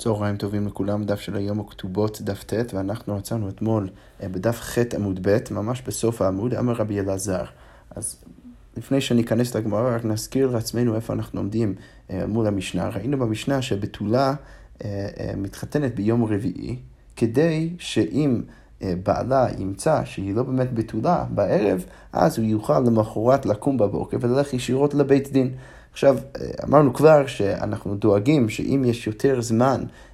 צהריים טובים לכולם, דף של היום הכתובות, דף ט', ואנחנו מצאנו אתמול אה, בדף ח' עמוד ב', ממש בסוף העמוד, אמר רבי אלעזר. אז לפני שניכנס לגמרא, רק נזכיר לעצמנו איפה אנחנו עומדים אה, מול המשנה. ראינו במשנה שבתולה אה, מתחתנת ביום רביעי, כדי שאם בעלה ימצא שהיא לא באמת בתולה בערב, אז הוא יוכל למחרת לקום בבוקר וללך ישירות לבית דין. עכשיו, אמרנו כבר שאנחנו דואגים שאם יש יותר זמן אה, אה,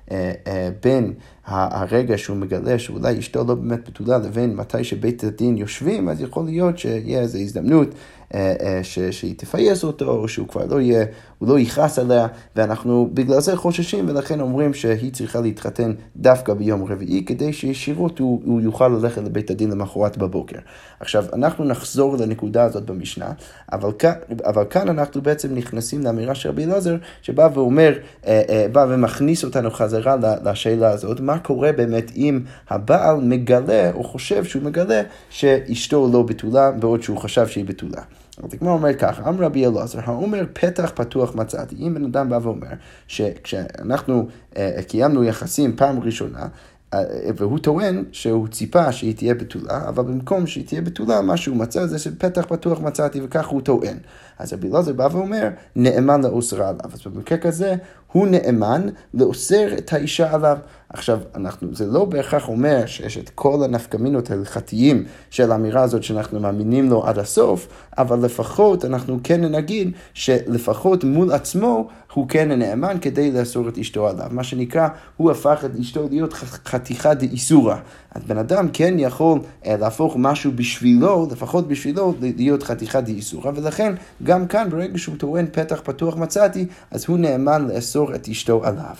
בין הרגע שהוא מגלה שאולי אשתו לא באמת בתולה לבין מתי שבית הדין יושבים, אז יכול להיות שיהיה איזו הזדמנות אה, אה, שהיא תפייס אותו, או שהוא כבר לא יהיה, הוא לא יכעס עליה, ואנחנו בגלל זה חוששים, ולכן אומרים שהיא צריכה להתחתן דווקא ביום רביעי, כדי שישירות הוא, הוא יוכל ללכת לבית הדין למחרת בבוקר. עכשיו, אנחנו נחזור לנקודה הזאת במשנה, אבל כאן, אבל כאן אנחנו בעצם נכנסים לאמירה של רבי אלעזר, שבא ואומר, אה, בא ומכניס אותנו חזרה לשאלה הזאת, מה קורה באמת אם הבעל מגלה, או חושב שהוא מגלה, שאשתו לא בתולה, בעוד שהוא חשב שהיא בתולה. אז הגמרא אומר ככה, אמר רבי אלעזר, האומר פתח פתוח מצאתי. אם בן אדם בא ואומר שכשאנחנו אה, קיימנו יחסים פעם ראשונה, אה, והוא טוען שהוא ציפה שהיא תהיה בתולה, אבל במקום שהיא תהיה בתולה, מה שהוא מצא זה שפתח פתוח מצאתי, וכך הוא טוען. אז רבי אלעזר בא ואומר, נאמן לאוסר עליו. אז במקרה כזה, הוא נאמן לאוסר את האישה עליו. עכשיו, אנחנו, זה לא בהכרח אומר שיש את כל הנפקמינות ההלכתיים של האמירה הזאת שאנחנו מאמינים לו עד הסוף, אבל לפחות אנחנו כן נגיד שלפחות מול עצמו הוא כן הנאמן כדי לאסור את אשתו עליו. מה שנקרא, הוא הפך את אשתו להיות חתיכה דאיסורא. אז בן אדם כן יכול אה, להפוך משהו בשבילו, לפחות בשבילו, להיות חתיכה דאיסורא, ולכן גם כאן ברגע שהוא טוען פתח פתוח מצאתי, אז הוא נאמן לאסור את אשתו עליו.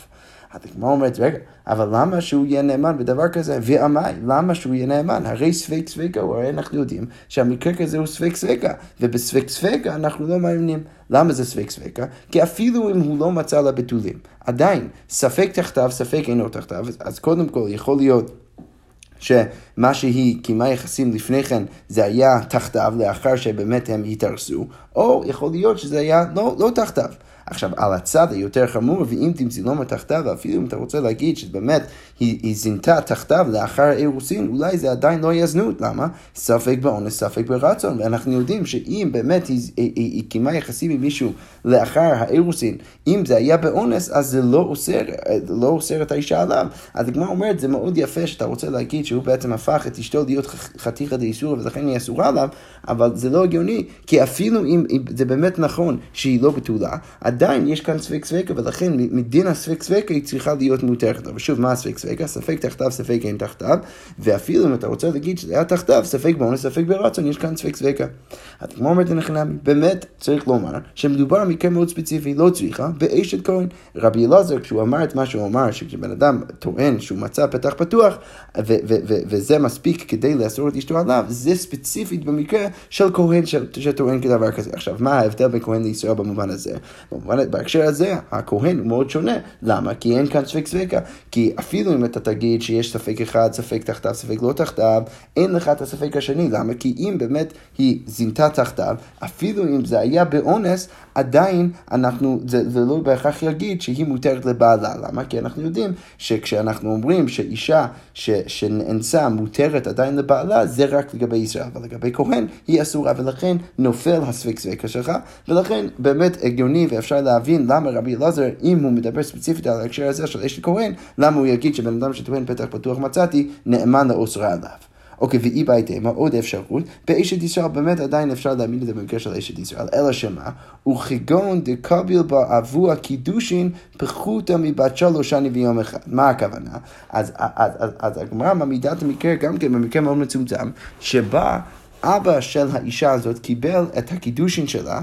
אז הגמרא אומרת, רגע, אבל למה שהוא יהיה נאמן בדבר כזה? ועמי, למה שהוא יהיה נאמן? הרי ספק ספקה, הרי אנחנו יודעים שהמקרה כזה הוא ספק ספקה, ובספק ספקה אנחנו לא מאמינים. למה זה ספק ספקה? כי אפילו אם הוא לא מצא לה בתולים, עדיין, ספק תחתיו, ספק אינו תחתיו, אז קודם כל יכול להיות שמה שהיא קיימה יחסים לפני כן זה היה תחתיו לאחר שבאמת הם התארסו, או יכול להיות שזה היה לא, לא תחתיו. עכשיו, על הצד היותר חמור, ואם תמציא לו מתחתיו, ואפילו אם אתה רוצה להגיד שבאמת היא, היא זינתה תחתיו לאחר האירוסין, אולי זה עדיין לא יהיה זנות. למה? ספק באונס, ספק ברצון. ואנחנו יודעים שאם באמת היא, היא, היא, היא קיימה יחסים עם מישהו לאחר האירוסין, אם זה היה באונס, אז זה לא אוסר, לא אוסר את האישה עליו. אז הגמרא אומרת, זה מאוד יפה שאתה רוצה להגיד שהוא בעצם הפך את אשתו להיות חתיכא דאיסורא ולכן היא אסורה עליו, אבל זה לא הגיוני, כי אפילו אם, אם זה באמת נכון שהיא לא בתולה, עדיין יש כאן ספק ספקה, ולכן מדין הספק ספקה היא צריכה להיות מותרת. ושוב, מה הספק ספקה? ספק תחתיו, ספק אין תחתיו, ואפילו אם אתה רוצה להגיד שזה היה תחתיו, ספק באונס, ספק ברצון, יש כאן ספק ספקה. אז כמו אומרת לנחנמי, באמת צריך לומר שמדובר על מקרה מאוד ספציפי, לא צריכה, באשת כהן. רבי אלעזר, כשהוא אמר את מה שהוא אמר, שכשבן אדם טוען שהוא מצא פתח פתוח, וזה מספיק כדי לאסור את אשתו עליו, זה ספציפית במקרה של כהן שטוען כדבר כזה. עכשיו, מה ההבדל בין כהן לישראל במובן הזה? במובן, בהקשר הזה, הכהן הוא מאוד שונה. למה? כי אין כאן ספק ספקה. כי אפילו אם אתה תגיד שיש ספק אחד, ספק תחתיו, ספק לא תחתיו, אין לך את הספק השני. למה? כי אם באמת היא זינתה תחתיו, אפילו אם זה היה באונס, עדיין אנחנו, זה, זה לא בהכרח יגיד שהיא מותרת לבעלה. למה? כי אנחנו יודעים שכשאנחנו אומרים שאישה ש, שנאנסה מותרת עדיין לבעלה, זה רק לגבי ישראל, אבל לגבי כהן היא אסורה, ולכן נופל הספק ספקה שלך, ולכן באמת הגיוני ואפשר להבין למה רבי אלעזר, אם הוא מדבר ספציפית על ההקשר הזה של אשת כהן, למה הוא יגיד שבן אדם שטוען פתח פתוח מצאתי, נאמן לאוסרה עליו. אוקיי, ואי בהתאמה, עוד אפשרות, באשת ישראל באמת עדיין אפשר להאמין את זה במקרה של אשת ישראל, אלא שמה, וכגון דקביל בעבור הקידושין פחותא מבת שלוש שנים ויום אחד. מה הכוונה? אז, אז, אז, אז הגמרא מעמידה את המקרה גם כן במקרה מאוד מצומצם, שבה אבא של האישה הזאת קיבל את הקידושין שלה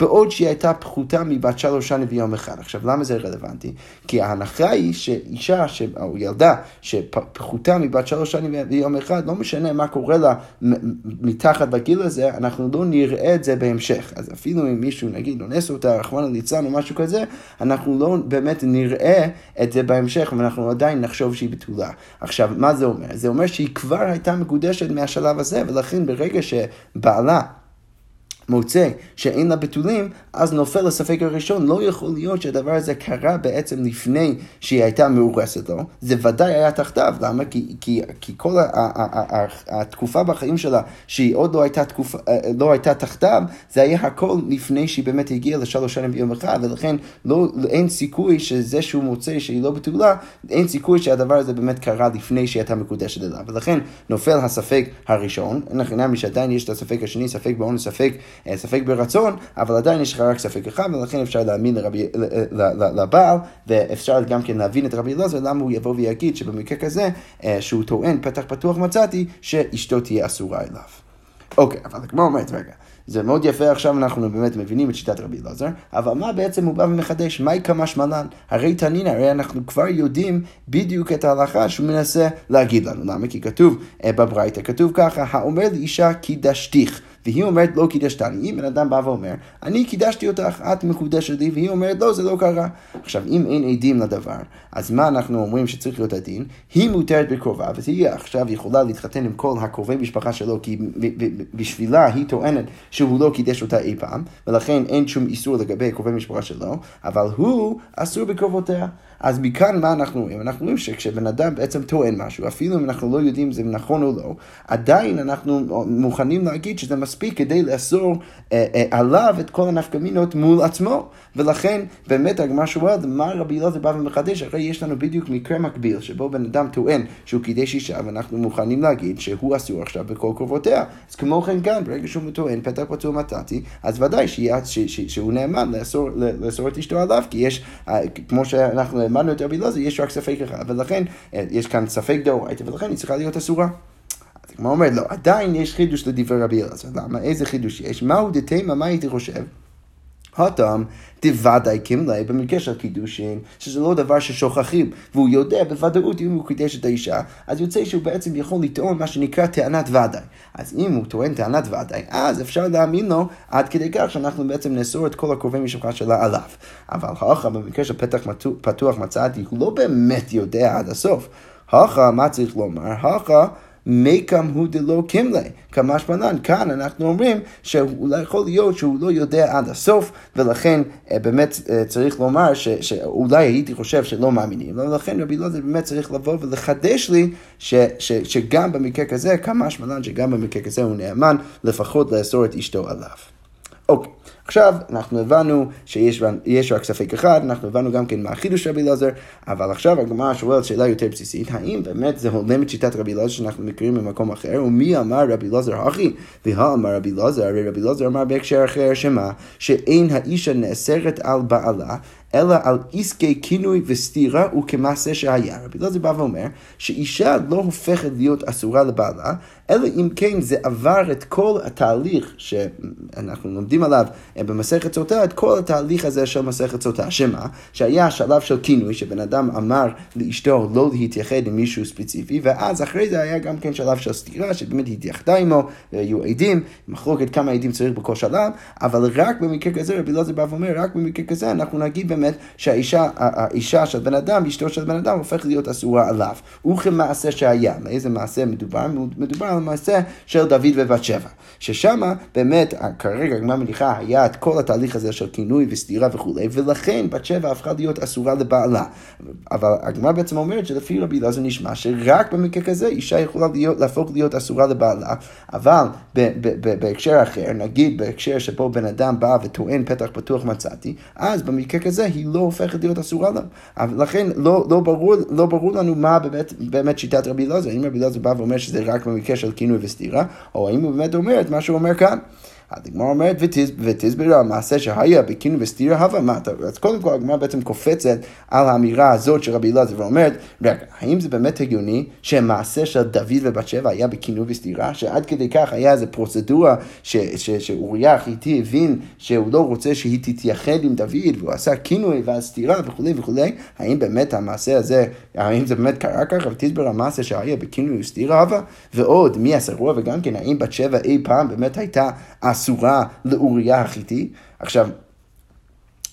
בעוד שהיא הייתה פחותה מבת שלוש שנים ויום אחד. עכשיו, למה זה רלוונטי? כי ההנחה היא שאישה, ש... או ילדה, שפחותה מבת שלוש שנים ויום אחד, לא משנה מה קורה לה מתחת לגיל הזה, אנחנו לא נראה את זה בהמשך. אז אפילו אם מישהו, נגיד, אונס אותה, רחמנא ליצלן או משהו כזה, אנחנו לא באמת נראה את זה בהמשך, ואנחנו עדיין נחשוב שהיא בתולה. עכשיו, מה זה אומר? זה אומר שהיא כבר הייתה מקודשת מהשלב הזה, ולכן ברגע שבעלה... מוצא שאין לה בתולים, אז נופל הספק הראשון. לא יכול להיות שהדבר הזה קרה בעצם לפני שהיא הייתה מאורסת לו. זה ודאי היה תחתיו. למה? כי, כי, כי כל ה, ה, ה, ה, התקופה בחיים שלה, שהיא עוד לא הייתה, תקופה, אה, לא הייתה תחתיו, זה היה הכל לפני שהיא באמת הגיעה לשלוש שנים ביום אחד, ולכן לא, אין סיכוי שזה שהוא מוצא שהיא לא בתולה, אין סיכוי שהדבר הזה באמת קרה לפני שהיא הייתה מקודשת אליו. ולכן נופל הספק הראשון, אין עניין שעדיין יש את הספק השני, ספק בעונש, ספק ספק ברצון, אבל עדיין יש לך רק ספק אחד, ולכן אפשר להאמין לרבי, לבעל, ואפשר גם כן להבין את רבי אלעזר, למה הוא יבוא ויגיד שבמקרה כזה, אה, שהוא טוען פתח פתוח מצאתי, שאשתו תהיה אסורה אליו. אוקיי, אבל כמו אומרת, רגע. זה מאוד יפה, עכשיו אנחנו באמת מבינים את שיטת רבי אלעזר, אבל מה בעצם הוא בא ומחדש? מהי כמה שמלן? הרי תנין, הרי אנחנו כבר יודעים בדיוק את ההלכה שהוא מנסה להגיד לנו. למה? כי כתוב אה, בברייתא, כתוב ככה, האומר לאישה קידשתיך. והיא אומרת לא קידשתני. אם בן אדם בא ואומר, אני קידשתי אותך, את מקודשת לי, והיא אומרת לא, זה לא קרה. עכשיו, אם אין עדים לדבר, אז מה אנחנו אומרים שצריך להיות הדין? היא מותרת בקרובה, והיא עכשיו יכולה להתחתן עם כל הקרובי משפחה שלו, כי בשבילה היא טוענת שהוא לא קידש אותה אי פעם, ולכן אין שום איסור לגבי קרובי משפחה שלו, אבל הוא אסור בקרובותיה. אז מכאן מה אנחנו רואים? אנחנו רואים שכשבן אדם בעצם טוען משהו, אפילו אם אנחנו לא יודעים אם זה נכון או לא, עדיין אנחנו מוכנים להגיד שזה מספיק כדי לאסור אה, אה, עליו את כל הנפקמינות מול עצמו. ולכן באמת הגמרא שואלת, מה רבי אלעזר בא ומחדש? הרי יש לנו בדיוק מקרה מקביל, שבו בן אדם טוען שהוא קידש אישה, ואנחנו מוכנים להגיד שהוא אסור עכשיו בכל קרובותיה. אז כמו כן גם, ברגע שהוא טוען פתח פצוע מצאתי, אז ודאי שיה, ש, ש, שהוא נאמן לאסור, לאסור את אשתו עליו, כי יש, אה, כמו שאנחנו האמנו את רבי אלעזר, יש רק ספק אחד, ולכן אה, יש כאן ספק דאורייתא, ולכן היא צריכה להיות אסורה. כמו אומר, לא, עדיין יש חידוש לדברי רבי אלעזר. למה? איזה חידוש יש? מהו דתימה, מה הייתי חושב? הטעם דוודאי כמלי במקרה של קידושין, שזה לא דבר ששוכחים, והוא יודע בוודאות אם הוא קידש את האישה, אז יוצא שהוא בעצם יכול לטעון מה שנקרא טענת ודאי. אז אם הוא טוען טענת ודאי, אז אפשר להאמין לו עד כדי כך שאנחנו בעצם נאסור את כל הקרובי משפחה שלה עליו. אבל האחר במקרה של פתח פתוח מצאתי, הוא לא באמת יודע עד הסוף. האחר, מה צריך לומר? האחר מקם הוא דלא קימלי, כמשמענן. כאן אנחנו אומרים שאולי יכול להיות שהוא לא יודע עד הסוף, ולכן אה, באמת אה, צריך לומר ש, שאולי הייתי חושב שלא מאמינים, ולכן רבי לוזר באמת צריך לבוא ולחדש לי ש, ש, שגם במקרה כזה, כמשמענן שגם במקרה כזה הוא נאמן לפחות לאסור את אשתו עליו. אוקיי. עכשיו, אנחנו הבנו שיש רק ספק אחד, אנחנו הבנו גם כן מה החידוש רבי אלעזר, אבל עכשיו הגמרא שואלת שאלה יותר בסיסית, האם באמת זה הולם את שיטת רבי אלעזר שאנחנו מכירים במקום אחר, ומי אמר רבי אלעזר אחי? והאמר רבי אלעזר, הרי רבי אלעזר אמר בהקשר אחר שמה? שאין האישה נאסרת על בעלה, אלא על עסקי כינוי וסתירה וכמעשה שהיה. רבי אלעזר בא ואומר שאישה לא הופכת להיות אסורה לבעלה, אלא אם כן זה עבר את כל התהליך שאנחנו לומדים עליו במסכת סוטה, את כל התהליך הזה של מסכת סוטה. שמה? שהיה שלב של כינוי, שבן אדם אמר לאשתו לא להתייחד עם מישהו ספציפי, ואז אחרי זה היה גם כן שלב של סתירה, שבאמת התייחדה עמו, והיו עדים, מחלוקת כמה עדים צריך בכל שלב, אבל רק במקרה כזה, רבי אלעזר בא ואומר, רק במקרה כזה אנחנו נגיד באמת שהאישה, האישה של בן אדם, אשתו של בן אדם, הופכת להיות אסורה עליו. וכמעשה שהיה. מאיזה מעשה מדובר? מדובר על מעשה של דוד ובת שבע. ששם באמת, כרגע הגמרא מניחה, היה את כל התהליך הזה של כינוי וסתירה וכולי, ולכן בת שבע הפכה להיות אסורה לבעלה. אבל הגמרא בעצם אומרת שלפי רבי אלעזר נשמע שרק במקרה כזה אישה יכולה להיות, להפוך להיות אסורה לבעלה, אבל בהקשר אחר, נגיד בהקשר שבו בן אדם בא וטוען פתח פתוח מצאתי, אז במקרה כזה היא לא הופכת להיות אסורה לה. לכן לא, לא, ברור, לא ברור לנו מה באמת, באמת שיטת רבי אלעזר, אם רבי אלעזר בא ואומר שזה רק במקרה של כינוי וסתירה, או האם הוא באמת אומר את מה שהוא אומר כאן. הגמרא אומרת, ותסביר על מעשה שהיה בכינוי וסתירה הווה מטה. אז קודם כל הגמרא בעצם קופצת על האמירה הזאת של רבי אלעזר ואומרת, רגע, האם זה באמת הגיוני שמעשה של דוד ובת שבע היה בכינוי וסתירה? שעד כדי כך היה איזו פרוצדורה שאוריה החיתי הבין שהוא לא רוצה שהיא תתייחד עם דוד, והוא עשה כינוי ואז סתירה וכולי וכולי, האם באמת המעשה הזה, האם זה באמת קרה ככה? ותסביר על מעשה שהיה בכינוי וסתירה הווה? ועוד, מי הסרוע וגם כן, האם בת שבע אי פעם באמת הייתה אסורה לאוריה החיתי. עכשיו,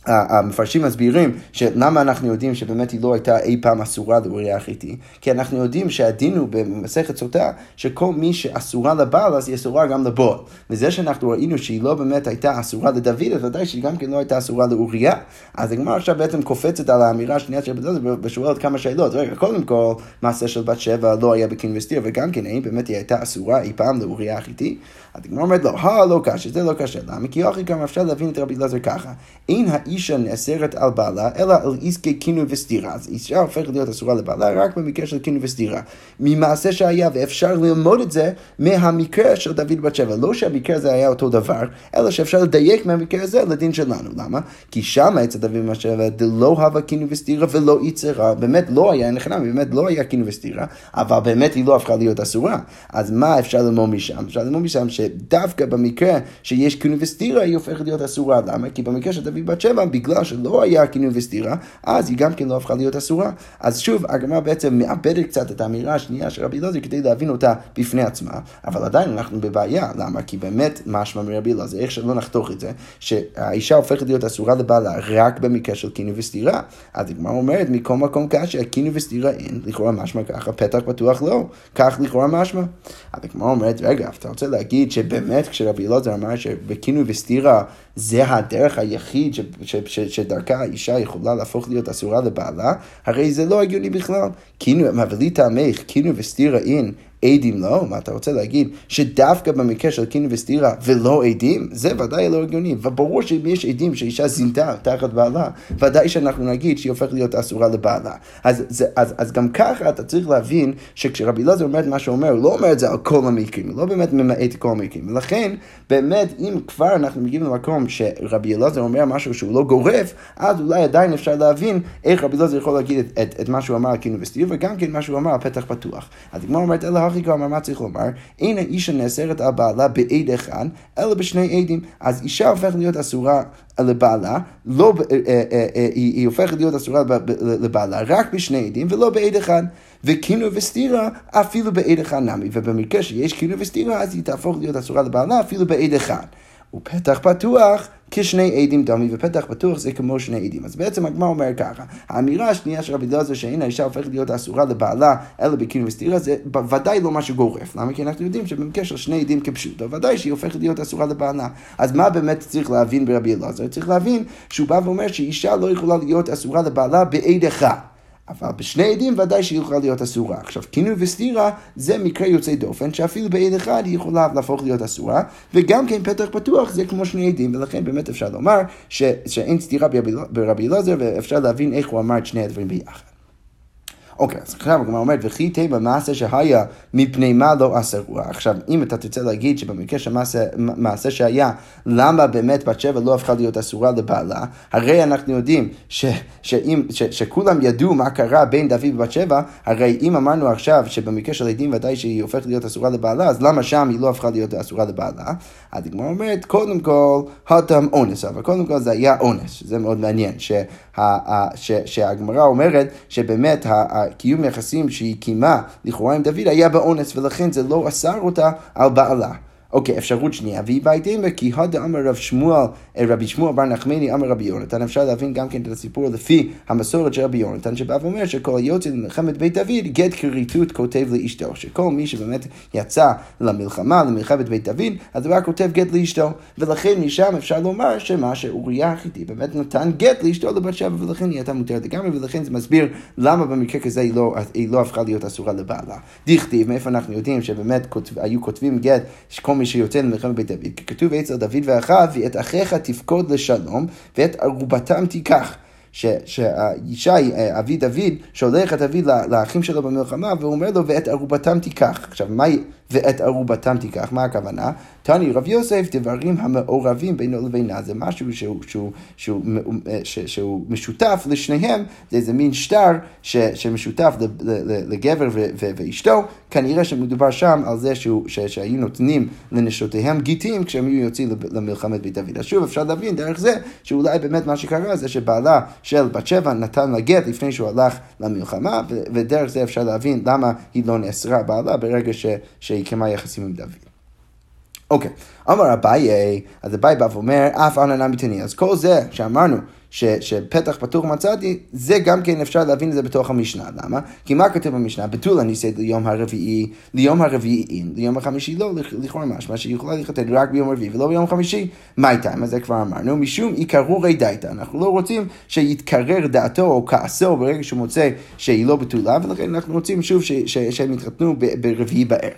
המפרשים מסבירים שלמה אנחנו יודעים שבאמת היא לא הייתה אי פעם אסורה לאוריה החיתי, כי אנחנו יודעים שהדין הוא במסכת סוטה, שכל מי שאסורה לבעל אז היא אסורה גם לבועל. וזה שאנחנו ראינו שהיא לא באמת הייתה אסורה לדוד, אז ודאי שהיא גם כן לא הייתה אסורה לאוריה. אז הגמרא עכשיו בעצם קופצת על האמירה השנייה של בדוד ושואלת כמה שאלות. רגע, קודם כל, מעשה של בת שבע לא היה בקין וסתיר, וגם כן, האם באמת היא הייתה אסורה אי פעם לאוריה החיתי? אז הגמרא אומרת לא, הא, לא קשה, זה לא קשה. למה? כי אחי גם אפשר להבין את רבי אלעזר ככה. אין האישה נאסרת על בעלה, אלא על עסקי קינו וסתירה. אז אישה הופכת להיות אסורה לבעלה רק במקרה של קינו וסתירה. ממעשה שהיה, ואפשר ללמוד את זה מהמקרה של דוד בת שבע. לא שהמקרה הזה היה אותו דבר, אלא שאפשר לדייק מהמקרה הזה לדין שלנו. למה? כי שם אצל דוד בת שבע דלא הווה קינו וסתירה ולא יצרה. באמת לא היה, נכנע, באמת לא היה קינו וסתירה, אבל באמת היא לא הפכה להיות אסורה. אז מה אפשר ללמוד משם? אפשר ללמוד משם שדווקא במקרה שיש קינו וסתירה היא הופכת להיות אסורה. למה? כי במקרה של דוד בת שבע, בגלל שלא היה כינוי וסתירה, אז היא גם כן לא הפכה להיות אסורה. אז שוב, הגמרא בעצם מאבדת קצת את האמירה השנייה של רבי אלעזר כדי להבין אותה בפני עצמה, אבל עדיין אנחנו בבעיה. למה? כי באמת משמע מרבי אלעזר, איך שלא נחתוך את זה, שהאישה הופכת להיות אסורה לבעלה רק במקרה של כינוי וסתירה. אז הגמרא אומרת, מכל מקום כאשר כינוי וסתירה אין, לכאורה משמע ככה, פתח פתוח לא. כך לכאורה משמע. אז הגמרא אומרת, רגע, אתה רוצה להגיד שבאמת כשרבי אלעזר אמר שבכינוי וסתירה זה הדרך היחיד ש, ש, ש, שדרכה האישה יכולה להפוך להיות אסורה לבעלה, הרי זה לא הגיוני בכלל. קינו, מבלי טעמך, קינו וסתירה אין, עדים לא? מה אתה רוצה להגיד? שדווקא במקרה של קינו וסתירה ולא עדים? זה ודאי לא הגיוני. וברור שאם יש עדים שאישה זינתה תחת בעלה, ודאי שאנחנו נגיד שהיא הופכת להיות אסורה לבעלה. אז, זה, אז, אז גם ככה אתה צריך להבין שכשרבי אלעזר אומר את מה שהוא אומר, הוא לא אומר את זה על כל המקרים, הוא לא באמת ממעט כל המקרים. ולכן, באמת, אם כבר אנחנו מגיעים למקום שרבי אלעזר אומר משהו שהוא לא גורף, אז אולי עדיין אפשר להבין איך רבי אלעזר יכול להגיד את, את, את מה שהוא אמר על קינו וסתירה, וגם כן מה שהוא אמר על פתח פתוח. אז הגמרא אומרת, אלא הכי גמר, מה צריך לומר? אין האישה נאסרת על בעלה בעד אחד, אלא בשני עדים. אז אישה הופכת להיות אסורה לבעלה, לא, אה, אה, אה, היא הופכת להיות אסורה לבעלה רק בשני עדים ולא בעד אחד. וקינו וסתירה אפילו בעד אחד נמי, ובמקרה שיש קינו וסתירה אז היא תהפוך להיות אסורה לבעלה אפילו בעד אחד. ופתח פתוח כשני עדים דמי, ופתח פתוח זה כמו שני עדים. אז בעצם הגמרא אומר ככה, האמירה השנייה של רבי דלזר שאין האישה הופכת להיות אסורה לבעלה, אלא בקינו וסתירה, זה בוודאי לא משהו גורף. למה? כי אנחנו יודעים שבמקרה של שני עדים כפשוטו, ודאי שהיא הופכת להיות אסורה לבעלה. אז מה באמת צריך להבין ברבי אלעזר? צריך להבין שהוא בא ואומר שאישה לא יכולה להיות אסורה לבעלה בעד אחד. אבל בשני עדים ודאי שהיא יכולה להיות אסורה. עכשיו, כינוי וסתירה זה מקרה יוצא דופן, שאפילו בעד אחד היא יכולה להפוך להיות אסורה, וגם כן פתח פתוח זה כמו שני עדים, ולכן באמת אפשר לומר ש, שאין סתירה ברבי אלעזר, ואפשר להבין איך הוא אמר את שני הדברים ביחד. אוקיי, אז עכשיו הגמרא אומרת, וכי תיבה מעשה שהיה מפני מה לא אסרוה. עכשיו, אם אתה תרצה להגיד שבמקרה של מעשה שהיה, למה באמת בת שבע לא הפכה להיות אסורה לבעלה, הרי אנחנו יודעים ש, שאם, שכולם ידעו מה קרה בין דוד ובת שבע, הרי אם אמרנו עכשיו שבמקרה של עדים ודאי שהיא הופכת להיות אסורה לבעלה, אז למה שם היא לא הפכה להיות אסורה לבעלה? אז הגמרא אומרת, קודם כל, הותם אונס, אבל קודם כל זה היה אונס, זה מאוד מעניין, שהגמרא אומרת שבאמת הקיום יחסים שהיא קיימה לכאורה עם דוד היה באונס, ולכן זה לא אסר אותה על בעלה. אוקיי, אפשרות שנייה, והיא בהתאמה כי הדה אמר רב שמואל, אה, רבי שמואל בר נחמני אמר רבי יונתן, אפשר להבין גם כן את הסיפור לפי המסורת של רבי יונתן, שבא ואומר שכל היוצא למלחמת בית דוד, גט כריתות כותב לאשתו, שכל מי שבאמת יצא למלחמה, למלחמת בית דוד, אז הוא רק כותב גט לאשתו, ולכן משם אפשר לומר שמה שאוריה החיתי באמת נתן גט לאשתו לבת שבע, ולכן היא הייתה מותרת לגמרי, ולכן זה מסביר למה במקרה כזה היא לא, היא לא הפכה להיות אסורה לבעלה. דכתיב, מאיפה אנחנו יודעים שבאמת כותב, היו כותבים גט, שכל מי שיוצא למלחמת בית דוד, כי כתוב אצל דוד ואחיו, ואת אחיך תפקוד לשלום, ואת ערובתם תיקח. שישי, אה, אבי דוד, שולח את דוד לאחים שלו במלחמה, והוא אומר לו, ואת ערובתם תיקח. עכשיו, מה, ואת ערובתם תיקח, מה הכוונה? תני רב יוסף, דברים המעורבים בינו לבינה, זה משהו שהוא, שהוא, שהוא, שהוא, שהוא משותף לשניהם, זה איזה מין שטר ש, שמשותף לגבר ו, ו, ואשתו, כנראה שמדובר שם על זה שהוא, ש, שהיו נותנים לנשותיהם גיטים כשהם היו יוצאים למלחמת בית דוד. אז שוב, אפשר להבין דרך זה, שאולי באמת מה שקרה זה שבעלה של בת שבע נתן לה גט לפני שהוא הלך למלחמה, ודרך זה אפשר להבין למה היא לא נאסרה בעלה ברגע ש, שהיא קיימה יחסים עם דוד. אוקיי, אמר אביי, אז אביי בא ואומר, אף עננה מתני. אז כל זה שאמרנו, ש, שפתח פתוח מצאתי, זה גם כן אפשר להבין את זה בתוך המשנה. למה? כי מה כתוב במשנה? בתולה ניסית ליום הרביעי, ליום הרביעי אין, ליום החמישי לא, לכאורה משמע שהיא יכולה להתחתן רק ביום רביעי ולא ביום חמישי. מה איתה? אז זה כבר אמרנו, משום עיקרורי דייתא. אנחנו לא רוצים שיתקרר דעתו או כעסו ברגע שהוא מוצא שהיא לא בתולה, ולכן אנחנו רוצים שוב שהם יתחתנו ברביעי בערב.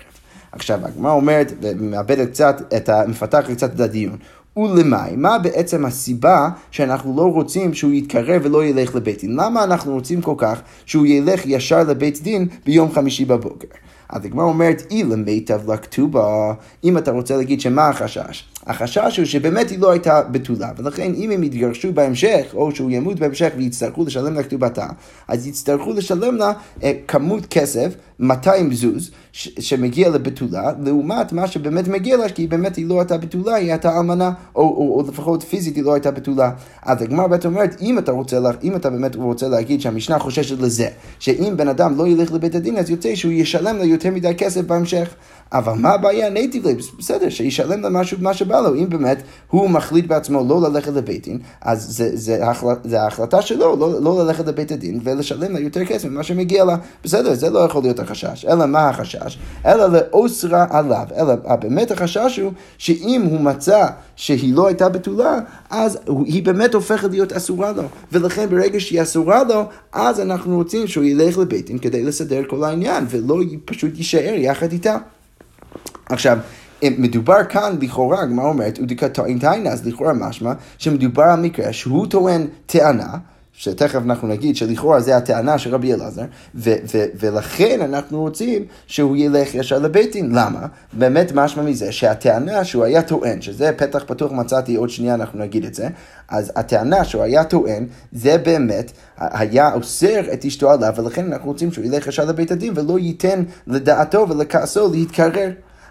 עכשיו, הגמרא אומרת, ומאבדת קצת, את ה... מפתחת קצת את הדיון. ולמאי, מה בעצם הסיבה שאנחנו לא רוצים שהוא יתקרב ולא ילך לבית דין? למה אנחנו רוצים כל כך שהוא ילך ישר לבית דין ביום חמישי בבוקר? אז הגמרא אומרת, אילם מיטב לכתובה, אם אתה רוצה להגיד שמה החשש? החשש הוא שבאמת היא לא הייתה בתולה, ולכן אם הם יתגרשו בהמשך, או שהוא ימות בהמשך ויצטרכו לשלם לה כתובתה, אז יצטרכו לשלם לה אה, כמות כסף, 200 זוז, שמגיע לבתולה, לעומת מה שבאמת מגיע לה, כי באמת היא לא הייתה בתולה, היא הייתה אלמנה, או, או, או לפחות פיזית היא לא הייתה בתולה. אז הגמרא בעצם אומרת, אם אתה, רוצה, לה, אם אתה באמת רוצה להגיד שהמשנה חוששת לזה, שאם בן אדם לא ילך לבית הדין, אז יוצא שהוא ישלם לה יותר מדי כסף בהמשך. אבל מה הבעיה? נייטיב בסדר, שישלם לה משהו, מה שבא לו. אם באמת הוא מחליט בעצמו לא ללכת לבית דין, אז זה, זה, החלט, זה ההחלטה שלו לא, לא ללכת לבית הדין ולשלם לה יותר כסף ממה שמגיע לה. בסדר, זה לא יכול להיות החשש. אלא מה החשש? אלא לאוסרה עליו. אלא באמת החשש הוא שאם הוא מצא שהיא לא הייתה בתולה, אז היא באמת הופכת להיות אסורה לו. ולכן ברגע שהיא אסורה לו, אז אנחנו רוצים שהוא ילך לבית דין כדי לסדר כל העניין, ולא פשוט יישאר יחד איתה. עכשיו, מדובר כאן, לכאורה, הגמרא אומרת, ודקתאין תאינה, אז לכאורה משמע שמדובר על מקרה שהוא טוען טענה, שתכף אנחנו נגיד שלכאורה זה הטענה של רבי אלעזר, ו- ו- ולכן אנחנו רוצים שהוא ילך ישר לבית דין. למה? באמת משמע מזה שהטענה שהוא היה טוען, שזה פתח פתוח מצאתי, עוד שנייה אנחנו נגיד את זה, אז הטענה שהוא היה טוען, זה באמת היה אוסר את אשתו עליו, ולכן אנחנו רוצים שהוא ילך ישר לבית הדין ולא ייתן לדעתו ולכעסו להתקרר.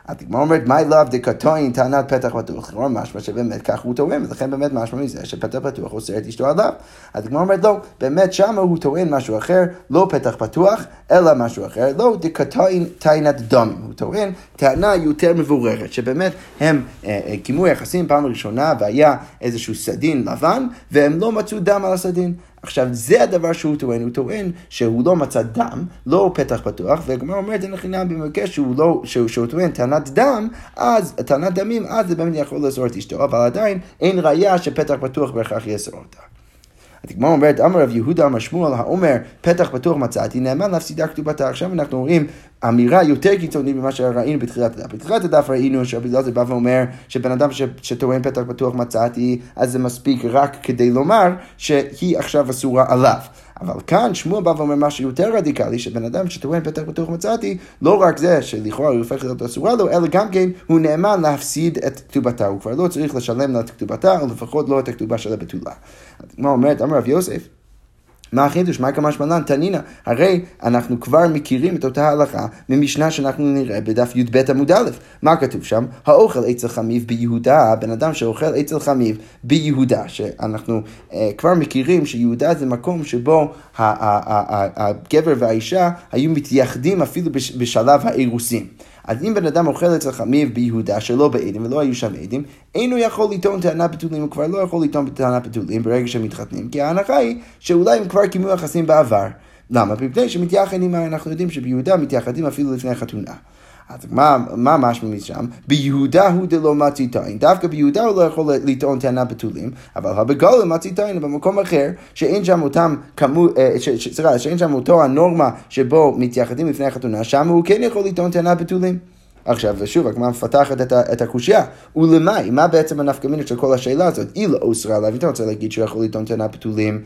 הגמרא אומרת, מה אליו דקטוין טענת פתח פתוח? כלומר משמע שבאמת כך הוא טוען, ולכן באמת משמע מזה שפתח פתוח אוסר את אשתו עליו. אז הגמרא אומרת, לא, באמת שמה הוא טוען משהו אחר, לא פתח פתוח, אלא משהו אחר, לא דקטוין טענת דמים. הוא טוען טענה יותר מבוררת, שבאמת הם קיימו יחסים פעם ראשונה והיה איזשהו סדין לבן, והם לא מצאו דם על הסדין. עכשיו, זה הדבר שהוא טוען, הוא טוען שהוא לא מצא דם, לא פתח פתוח, והגמרא אומרת, אין חינם במקרה שהוא, לא, שהוא, שהוא טוען טענת דם, אז, טענת דמים, אז זה באמת יכול לאסור את אשתו, אבל עדיין אין ראייה שפתח פתוח בהכרח יאסור אותה. הגמרא אומרת, אמר רב יהודה אמר שמואל, האומר, פתח פתוח מצאתי, נאמן להפסידה כתובתה. עכשיו אנחנו רואים אמירה יותר קיצונית ממה שראינו בתחילת הדף. בתחילת הדף ראינו שרבי אלעזר בא ואומר שבן אדם שטוען פתח פתוח מצאתי, אז זה מספיק רק כדי לומר שהיא עכשיו אסורה עליו. אבל כאן שמואל בא ואומר משהו יותר רדיקלי, שבן אדם שטוען פתח פתוח מצאתי, לא רק זה שלכאורה הוא הופך להיות אסורה לו, אלא גם כן הוא נאמן להפסיד את כתובתה, הוא כבר לא צריך לשלם לה את כתובתה, או לפחות לא את הכתובה של הבתולה. מה אומרת, אמר רב יוסף, מה החידוש? מה כמה שמלן? תנינא. הרי אנחנו כבר מכירים את אותה הלכה ממשנה שאנחנו נראה בדף י"ב עמוד א'. מה כתוב שם? האוכל אצל חמיב ביהודה, בן אדם שאוכל אצל חמיב ביהודה, שאנחנו uh, כבר מכירים שיהודה זה מקום שבו הגבר והאישה היו מתייחדים אפילו בשלב האירוסין. אז אם בן אדם אוכל אצל חמיב ביהודה שלא בעדים ולא היו שם עדים, אינו יכול לטעון טענה בתולים, הוא כבר לא יכול לטעון טענה בתולים ברגע שהם מתחתנים, כי ההנחה היא שאולי הם כבר קיימו יחסים בעבר. למה? מפני שמתייחדים, אנחנו יודעים שביהודה מתייחדים אפילו לפני חתונה. אז מה, מה משמע משם? ביהודה הוא דלא מציתין. דווקא ביהודה הוא לא יכול לטעון טענה בתולים, אבל הבגולה מציתין במקום אחר, שאין שם אותם כמות, סליחה, שאין שם אותו הנורמה שבו מתייחדים לפני החתונה, שם הוא כן יכול לטעון טענה בתולים. עכשיו, ושוב, הגמרא מפתחת את, את הקושייה. ולמאי, מה בעצם הנפקא מינות של כל השאלה הזאת? אילו אוסרה עליו, אתה רוצה להגיד שהוא יכול לטעון טענה בתולים אה,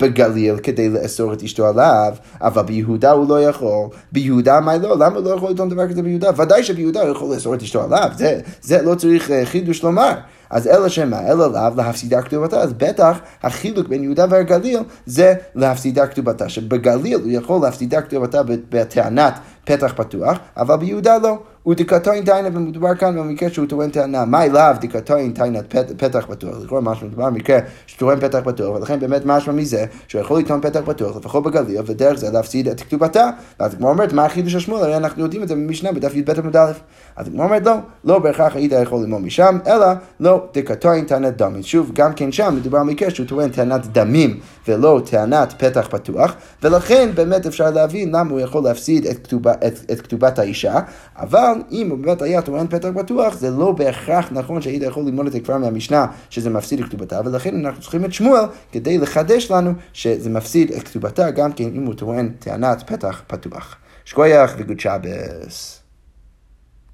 בגליל כדי לאסור את אשתו עליו, אבל ביהודה הוא לא יכול. ביהודה מה לא? למה הוא לא יכול לטעון דבר כזה ביהודה? ודאי שביהודה הוא יכול לאסור את אשתו עליו, זה, זה לא צריך אה, חידוש לומר. אז אלא שמה, אלא לאו להפסידה כתובתה, אז בטח החילוק בין יהודה והגליל זה להפסידה כתובתה, שבגליל הוא יכול להפסידה כתובתה בטענת פתח פתוח, אבל ביהודה לא. הוא דקתוין תיינה, ומדובר כאן במקרה שהוא טוען טענה, מאי לאו דקתוין תיינת פתח פתוח, לכאורה משמע מדובר במקרה שטוען פתח פתוח, ולכן באמת משמע מזה שהוא יכול לטעון פתח פתוח, לפחות בגליל, ודרך זה להפסיד את כתובתה. ואז הגמרא אומרת, מה החידוש של שמואל? הרי אנחנו יודעים את זה במשנה בדף י"ב עמוד א'. אז הגמרא אומרת, לא, לא בהכרח היית יכול ללמוד משם, אלא לא דקתוין טענת דמים. שוב, גם כן שם מדובר במקרה שהוא טוען טענת דמים, ולא טענת פתח פתוח, ולכן באמת אפשר להבין למה הוא יכול להפסיד את, כתובה, את, את כתובת האישה, אבל אם הוא באמת היה טוען פתח פתוח, זה לא בהכרח נכון שהיית יכול ללמוד את זה כבר מהמשנה, שזה מפסיד את כתובתה, ולכן אנחנו צריכים את שמואל כדי לחדש לנו שזה מפסיד את כתובתה, גם כן אם הוא טוען טענת פתח פתוח. שכוייח וגוד שבס.